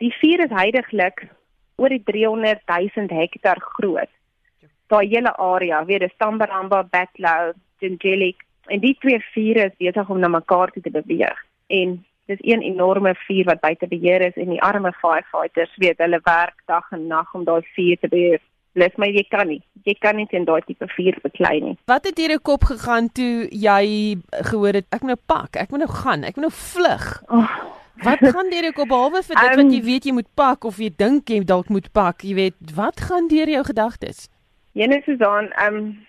Die vuur is heidaglik oor die 300 000 hektaar groot. Daai hele area, weet jy, Stambaramba, Backlow, Gingelic en die twee vure is besig om na mekaar toe te beweeg. En dis een enorme vuur wat buite beheer is en die arme firefighters weet hulle werk dag en nag om daai vuur te beheer. Let my jy kan nie. Jy kan nie teen daai tipe vuur beklei nie. Wat het deur jou kop gegaan toe jy gehoor het ek moet nou pak, ek moet nou gaan, ek moet nou vlug? Oh, Wat gaan deur jou kop behalwe vir dit Ehm, wat jy weet jy moet pak of jy dink jy dalk moet pak, jy weet, wat gaan deur jou gedagtes? Jene Susan, ehm um,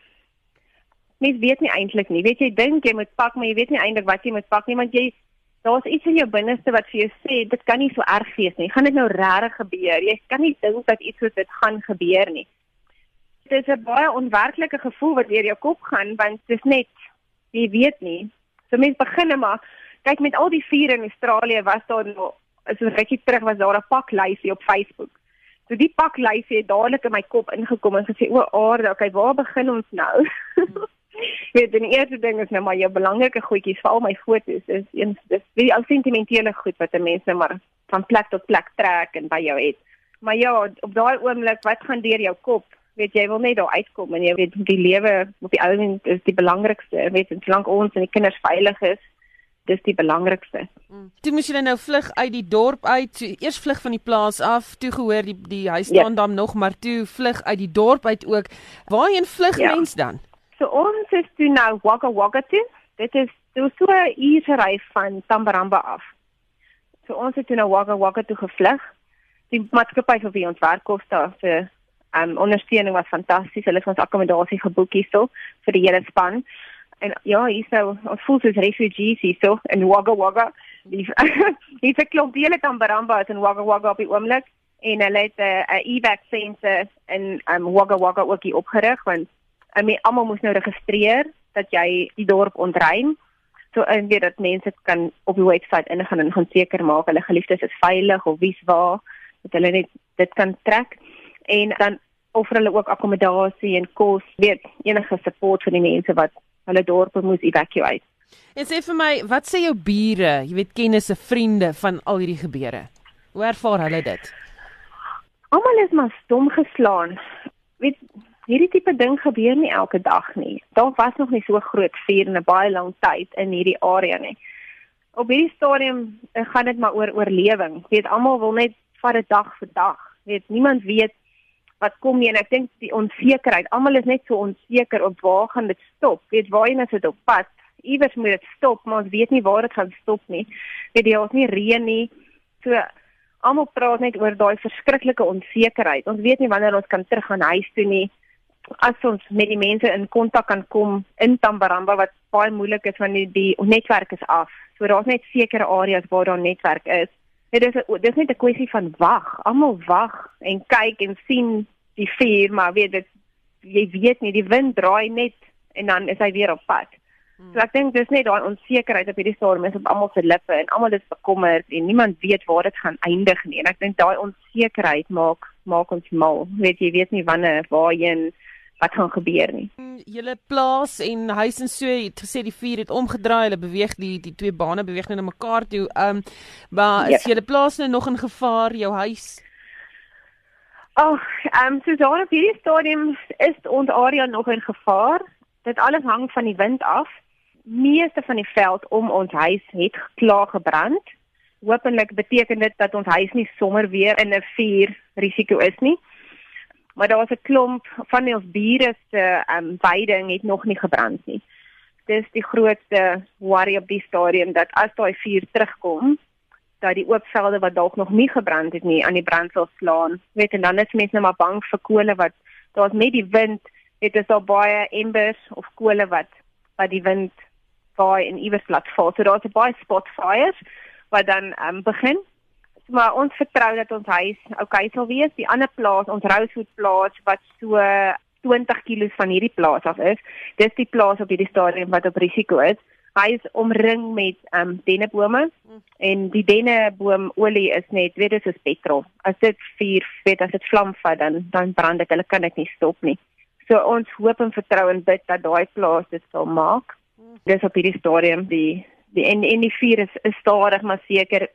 mens weet nie eintlik nie. Weet jy dink jy moet pak, maar jy weet nie eintlik wat jy moet pak nie want jy daar's iets in jou binneste wat vir jou sê dit kan nie so erg wees nie. Gaan dit nou regtig gebeur? Jy kan nie dink dat iets soos dit gaan gebeur nie. Dit is 'n baie onwerklike gevoel wat deur jou kop gaan want dit is net jy weet nie. So mens begin maar kyk met al die vuur in Australië was daar nou so rukkie terug was daar 'n paklysie op Facebook. So die paklysie het dadelik in my kop ingekom en gesê o aarde, okay, waar begin ons nou? Weet, die eerste ding is nou maar jou belangrike goedjies, veral my foto's, is een dis die ou sentimentele goed wat 'n mens nou maar van plek tot plek trek en by jou het. Maar ja, op daai oomblik, wat gaan deur jou kop? Weet jy wil net daar uitkom en jy weet die lewe op die ou end is die belangrikste, weet en solank ons en die kinders veilig is, dis die belangrikste. Toe moes jy nou vlug uit die dorp uit. So, eers vlug van die plaas af, toe gehoor die die huis staan dan nog, maar toe vlug uit die dorp uit ook. Waarheen vlug Ja. mens dan? So ons is toe nou Wagga Wagga toe. Dit is toe so 'n uur ry van Tambaramba af. So ons het toe nou Wagga Wagga toe gevlug. Die maatskappy vir wie ons werk kos daar vir um ondersteuning was fantasties. Hulle het ons akkommodasie geboek hierso vir die hele span. En ja, hierso ons voel soos refugees hierso in Wagga Wagga. Hier's 'n klomp hele Tambaramba is in Wagga Wagga op die oomblik en hulle het 'n 'n evac center in um Wagga Wagga ook hier opgerig want I mean almal moes nou registreer dat jy die dorp ontruim. So en weet dat mense kan op die webwerf ingaan en gaan seker maak hulle geliefdes is veilig of wie's waar dat hulle net dit kan trek en dan offer hulle ook akkommodasie en kos, weet enige support vir die mense wat hulle dorpe moes evacuate. En sê vir my, wat sê jou bure, jy weet kennisse, vriende van al hierdie gebeure? Hoe ervaar hulle dit? Almal is maar stom geslaan. Weet hierdie tipe ding gebeur nie elke dag nie. Daar was nog nie so groot vuur in 'n baie lang tyd in hierdie area nie. Op hierdie stadium eh, gaan dit maar oor oorlewing. Weet almal wil net vat dit dag vir dag. Weet niemand weet wat kom nie en ek dink die onsekerheid. Almal is net so onseker op waar gaan dit stop? Weet waarheen is dit op pad? Iewers moet dit stop, maar ons weet nie waar dit gaan stop nie. Weet jy, ons nie reën nie. So almal praat net oor daai verskriklike onsekerheid. Ons weet nie wanneer ons kan teruggaan huis toe nie. As ons met die mense in kontak kan kom in Tambaramba wat baie moeilik is want die, die netwerk is af. So daar's net sekere areas waar daar netwerk is. Dit is 'n dis net 'n kwessie van wag. Almal wag en kyk en sien die vuur, maar weet dit jy weet nie die wind draai net en dan is hy weer op pad. So ek dink dis net daai onsekerheid op hierdie stadium is op almal se lippe en almal is bekommerd en niemand weet waar dit gaan eindig nie. En ek dink daai onsekerheid maak maak ons mal. Weet jy weet nie wanneer waarheen wat gaan gebeur nie. Julle plaas en huis en so het gesê die vuur het omgedraai, hulle beweeg die die twee bane beweeg nou na mekaar toe. Um maar is Ja. julle plaas nou nog in gevaar, jou huis? Ag, ehm um, so daar op hierdie stadium is ons area nog in gevaar. Dit alles hang van die wind af. Meeste van die veld om ons huis het klaar gebrand. Hoopelik beteken dit dat ons huis nie sommer weer in 'n vuur risiko is nie. Maar daar's 'n klomp van ons bure se ehm um, veiding het nog nie gebrand nie. Dis die grootste worry op die stadium dat as daai vuur terugkom, dat die oop velde wat dalk nog nie gebrand het nie aan die brand sal slaan. Weet en dan is mense nou maar bang vir kole wat daar's met die wind, het is al baie embers of kole wat wat die wind vaai en iewers laat val. So daar's baie spot fires wat dan um, begin. Maar ons vertrou dat ons huis okay sal wees. Die ander plaas, ons Rosewood plaas wat so 20 km van hierdie plaas af is, dis die plaas op hierdie stadium wat op risiko is. Hy is omring met um dennebome en die denneboomolie is net weet dit is petrol. As dit vuur, weet as dit vlam vat dan dan brand dit. Hulle kan dit nie stop nie. So ons hoop en vertrou en bid dat daai plaas dit sal maak. Dis op hierdie stadium die die en en die vuur is, is stadig maar seker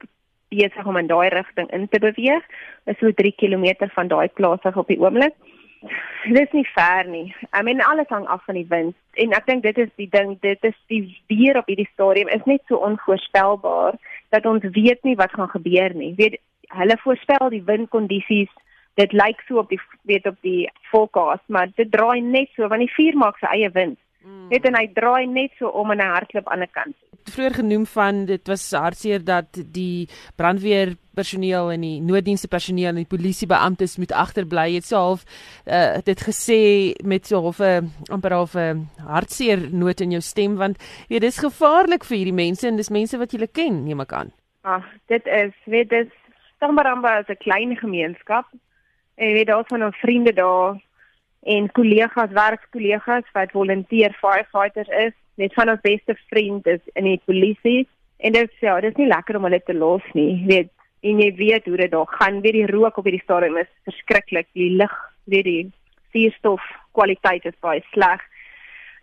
besig om in daai rigting in te beweeg. Is so 3 km van daai plaas af op die oomblik. Dit is nie ver nie. I mean alles hang af van die wind. En ek dink dit is die ding, dit is die weer op hierdie stadium is net so onvoorspelbaar dat ons weet nie wat gaan gebeur nie. Weet hulle voorspel die windkondisies. Dit lyk so op die weet op die forecast, maar dit draai net so want die vuur maak sy eie wind. Mm. Net en hy draai net so om en hy hardloop aan die ander kant. Vroeger genoem van dit was hartseer dat die brandweer personeel en die nooddienste personeel en die polisiebeamptes moet agterbly. Jy het so half uh, dit gesê met so half 'n amper half 'n hartseer noot in jou stem want weet dis gevaarlik vir hierdie mense en dis mense wat jy ken, neem ek aan. Ag, dit is weet dis Stambaramba is 'n klein gemeenskap. En weet daar's van ons vriende daar en kollegas, werkskollegas wat volunteer firefighters is. Net van ons beste vriende is in die polisie en dit ja, dit is nie lekker om hulle te los nie. Weet en jy weet hoe dit daar gaan. Weet die rook op hierdie stadium is verskriklik. Die lug, weet die suurstof kwaliteit is baie sleg.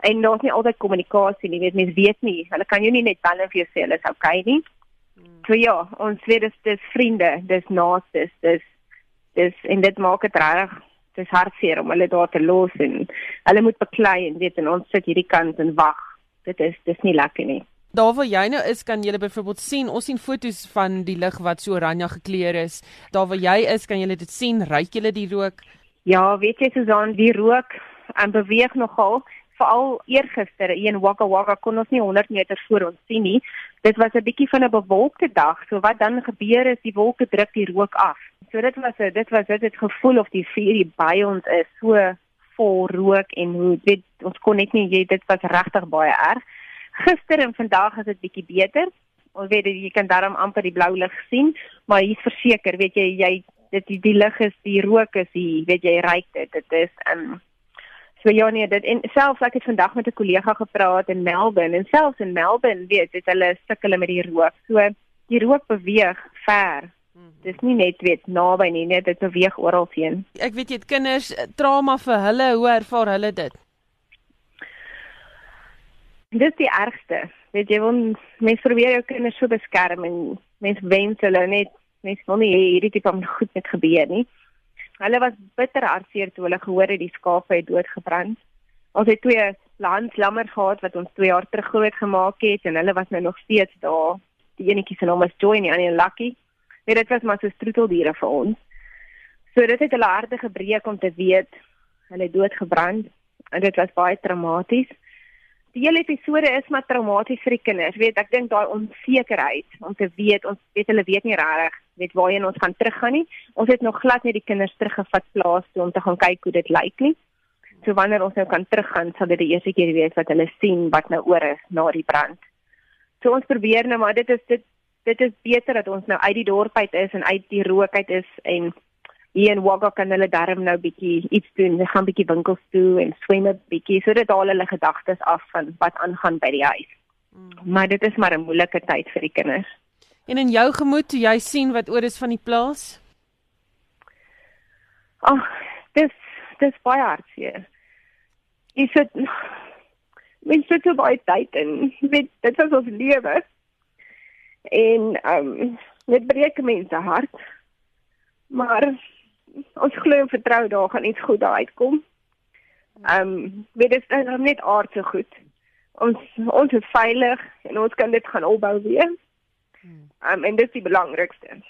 En daar's nie altyd kommunikasie nie. Weet mense weet nie. Hulle kan jou nie net bel en vir jou sê hulle is okay nie. Hmm. So ja, ons weet dit is vriende, dis naastes, dis dis en dit maak dit reg dis hartseer om hulle daar te los en hulle moet beklei en weet en ons sit hierdie kant en wag. Dit is dis nie lekker nie. Daar waar jy nou is, kan jy byvoorbeeld sien, ons sien foto's van die lig wat so oranje gekleur is. Daar waar jy is, kan jy dit sien, ryk jy die rook? Ja, weet jy Susan, die rook en um, beweeg nogal. Veral eergister in Waka Waka kon ons nie 100 meter voor ons sien nie. Dit was 'n bietjie van 'n bewolkte dag. So wat dan gebeur is die wolke druk die rook af. So dit was 'n dit was dit het gevoel of die vuur hier by ons is so vol rook en hoe weet ons kon net nie jy dit was regtig baie erg. Gister en vandag is dit bietjie beter. Ons weet jy kan daarom amper die blou lig sien, maar hier's verseker, weet jy jy dit die, die lig is die rook is hier, weet jy ryk dit. Dit is um so ja nee, dit en selfs ek het vandag met 'n kollega gepraat in Melbourne en selfs in Melbourne weet dit hulle sukkel met die rook. So die rook beweeg ver Dis nie net weet naby nie, net dit beweeg oral heen. Ek weet jy het kinders trauma vir hulle, hoe ervaar hulle dit? Dis die ergste. Weet jy, want mens probeer jou kinders so beskerm en mens wens hulle net mens wil nie hierdie tipe van goed met gebeur nie. Hulle was bitter hartseer toe hulle gehoor het die skape het doodgebrand. Ons het twee landslammers gehad wat ons 2 jaar terug groot gemaak het en hulle was nou nog steeds daar. Die enetjie se naam is Joy en die ander Lucky. Nee, dit was maar so stroeteldiere vir ons. So dit het hulle harte gebreek om te weet hulle het doodgebrand en dit was baie traumaties. Die hele episode is maar traumaties vir die kinders. Weet, ek dink daai onsekerheid om te weet ons weet hulle weet nie regtig weet waarheen ons gaan teruggaan nie. Ons het nog glad nie die kinders teruggevat plaas toe om te gaan kyk hoe dit lyk nie. So wanneer ons nou kan teruggaan, sal dit die eerste keer wees wat hulle sien wat nou oor is na die brand. So ons probeer nou maar dit is dit dit is beter dat ons nou uit die dorp uit is en uit die rook uit is en hier in Wagga kan hulle darm nou bietjie iets doen. Hulle gaan bietjie winkels toe en swem 'n bietjie sodat al hulle gedagtes af van wat aangaan by die huis. Mm. Maar dit is maar 'n moeilike tyd vir die kinders. En in jou gemoed, toe jy sien wat oor is van die plaas? Ag, oh, dis dis baie hartseer. Jy sit mens sit so baie tyd in. Dit dit was ons lewe en ehm um, dit breek mense hart. Maar ons glo en vertrou daar gaan iets goed uitkom. Ehm um, weet dit is nou net aardse goed. Ons ons is veilig en ons kan dit gaan opbou weer. Hmm. Ehm um, en dit is die belangrikste.